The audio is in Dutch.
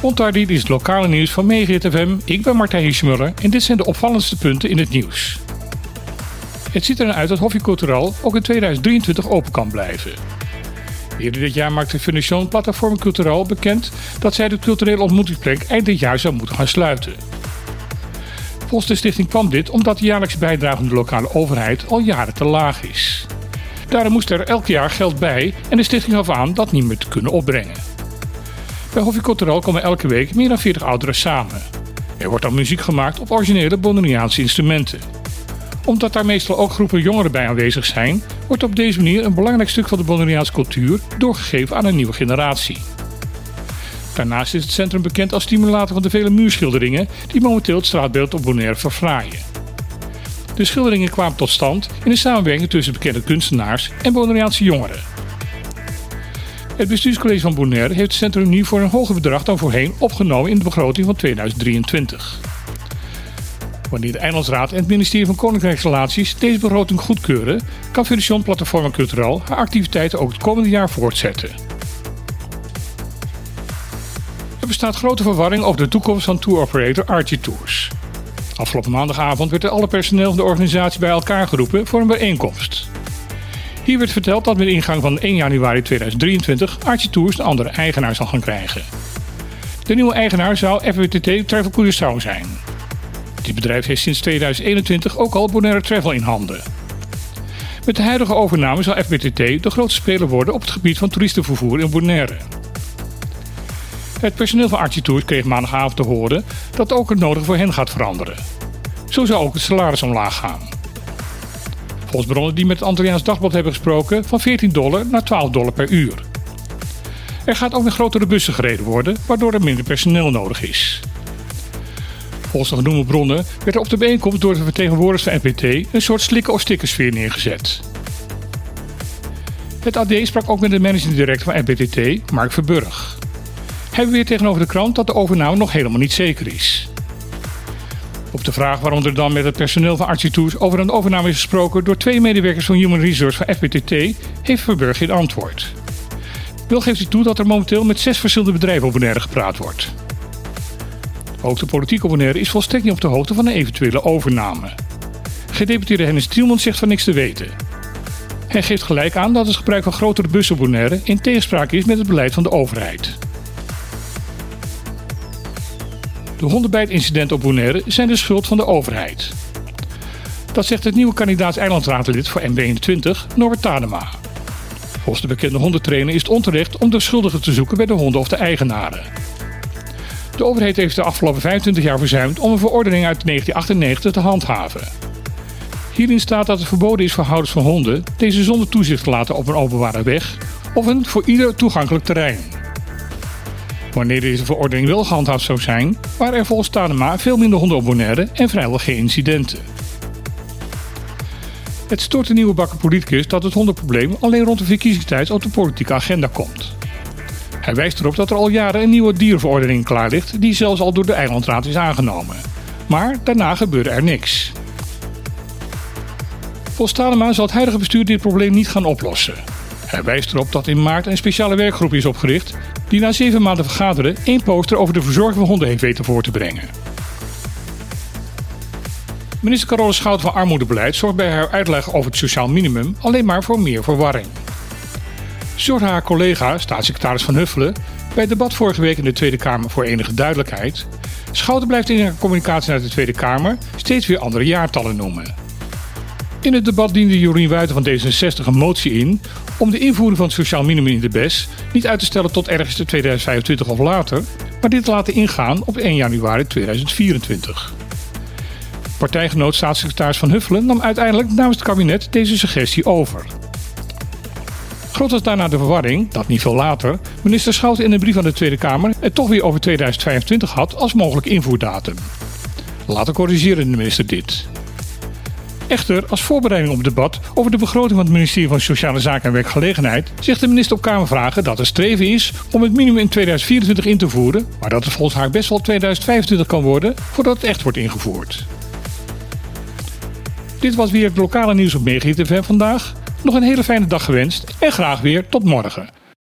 Ontardied is het lokale nieuws van Megahit FM. Ik ben Martijn Hiesmuller en dit zijn de opvallendste punten in het nieuws. Het ziet eruit dat Hofje Culturel ook in 2023 open kan blijven. Eerder dit jaar maakte Foundation Platform Culturel bekend dat zij de culturele ontmoetingsplek eind dit jaar zou moeten gaan sluiten. Volgens de stichting kwam dit omdat de jaarlijkse bijdrage van de lokale overheid al jaren te laag is. Daarom moest er elk jaar geld bij en de stichting gaf aan dat niet meer te kunnen opbrengen. Bij Hofje komen elke week meer dan 40 ouderen samen. Er wordt dan muziek gemaakt op originele Bonaireaanse instrumenten. Omdat daar meestal ook groepen jongeren bij aanwezig zijn, wordt op deze manier een belangrijk stuk van de Bonaireaanse cultuur doorgegeven aan een nieuwe generatie. Daarnaast is het centrum bekend als stimulator van de vele muurschilderingen die momenteel het straatbeeld op Bonaire verfraaien. De schilderingen kwamen tot stand in een samenwerking tussen bekende kunstenaars en Bonaireaanse jongeren. Het bestuurscollege van Bonaire heeft het centrum nu voor een hoger bedrag dan voorheen opgenomen in de begroting van 2023. Wanneer de Eilandsraad en het ministerie van Koninkrijksrelaties deze begroting goedkeuren, kan Federation Platform Culturel haar activiteiten ook het komende jaar voortzetten. Er bestaat grote verwarring over de toekomst van touroperator Archie Tours. Afgelopen maandagavond werd er alle personeel van de organisatie bij elkaar geroepen voor een bijeenkomst. Hier werd verteld dat met ingang van 1 januari 2023 Archie Tours een andere eigenaar zal gaan krijgen. De nieuwe eigenaar zou FWTT Travel Curaçao zijn. Dit bedrijf heeft sinds 2021 ook al Bonaire Travel in handen. Met de huidige overname zal FBTT de grootste speler worden op het gebied van toeristenvervoer in Bonaire. Het personeel van Archie Tours kreeg maandagavond te horen dat ook het nodige voor hen gaat veranderen. Zo zou ook het salaris omlaag gaan. Volgens bronnen die met het Antilliaans Dagblad hebben gesproken van 14 dollar naar 12 dollar per uur. Er gaat ook weer grotere bussen gereden worden, waardoor er minder personeel nodig is. Volgens de genoemde bronnen werd er op de bijeenkomst door de vertegenwoordigers van NPT een soort slikken- of stickersfeer neergezet. Het AD sprak ook met de managing director van NPTT, Mark Verburg. Hij beweert tegenover de krant dat de overname nog helemaal niet zeker is. Op de vraag waarom er dan met het personeel van Archie Tours over een overname is gesproken door twee medewerkers van Human Resource van FPTT, heeft Verburg geen antwoord. Wel geeft hij toe dat er momenteel met zes verschillende bedrijven op gepraat wordt. Ook de politiek op Bonaire is volstrekt niet op de hoogte van een eventuele overname. Gedeputeerde Hennis Tielman zegt van niks te weten. Hij geeft gelijk aan dat het gebruik van grotere bussen in tegenspraak is met het beleid van de overheid. De hondenbijtincidenten op Bonaire zijn de schuld van de overheid. Dat zegt het nieuwe kandidaat eilandraadlid voor M21, Norbert Tadema. Volgens de bekende hondentrainer is het onterecht om de schuldigen te zoeken bij de honden of de eigenaren. De overheid heeft de afgelopen 25 jaar verzuimd om een verordening uit 1998 te handhaven. Hierin staat dat het verboden is voor houders van honden deze zonder toezicht te laten op een openbare weg of een voor ieder toegankelijk terrein. Wanneer deze verordening wel gehandhaafd zou zijn, waren er volgens Tadema veel minder honden en vrijwel geen incidenten. Het stoort de nieuwe bakker politicus dat het hondenprobleem alleen rond de verkiezingstijd op de politieke agenda komt. Hij wijst erop dat er al jaren een nieuwe dierenverordening klaar ligt, die zelfs al door de eilandraad is aangenomen. Maar daarna gebeurde er niks. Volgens Talema zal het huidige bestuur dit probleem niet gaan oplossen. Hij wijst erop dat in maart een speciale werkgroep is opgericht die na zeven maanden vergaderen één poster over de verzorging van honden heeft weten voor te brengen. Minister Carole Schout van Armoedebeleid zorgt bij haar uitleg over het sociaal minimum alleen maar voor meer verwarring. Zorgde haar collega, staatssecretaris Van Huffelen, bij het debat vorige week in de Tweede Kamer voor enige duidelijkheid. Schouten blijft in haar communicatie naar de Tweede Kamer steeds weer andere jaartallen noemen. In het debat diende Jorien Wuiten van D66 een motie in om de invoering van het sociaal minimum in de BES niet uit te stellen tot ergens in 2025 of later, maar dit te laten ingaan op 1 januari 2024. Partijgenoot staatssecretaris Van Huffelen nam uiteindelijk namens het kabinet deze suggestie over. Groot was daarna de verwarring dat niet veel later minister Schouten in een brief aan de Tweede Kamer het toch weer over 2025 had als mogelijk invoerdatum. Later corrigeerde de minister dit. Echter, als voorbereiding op het debat over de begroting van het ministerie van Sociale Zaken en Werkgelegenheid, zegt de minister op Kamervragen dat er streven is om het minimum in 2024 in te voeren, maar dat het volgens haar best wel 2025 kan worden voordat het echt wordt ingevoerd. Dit was weer het lokale nieuws op Megahit FM vandaag. Nog een hele fijne dag gewenst en graag weer tot morgen.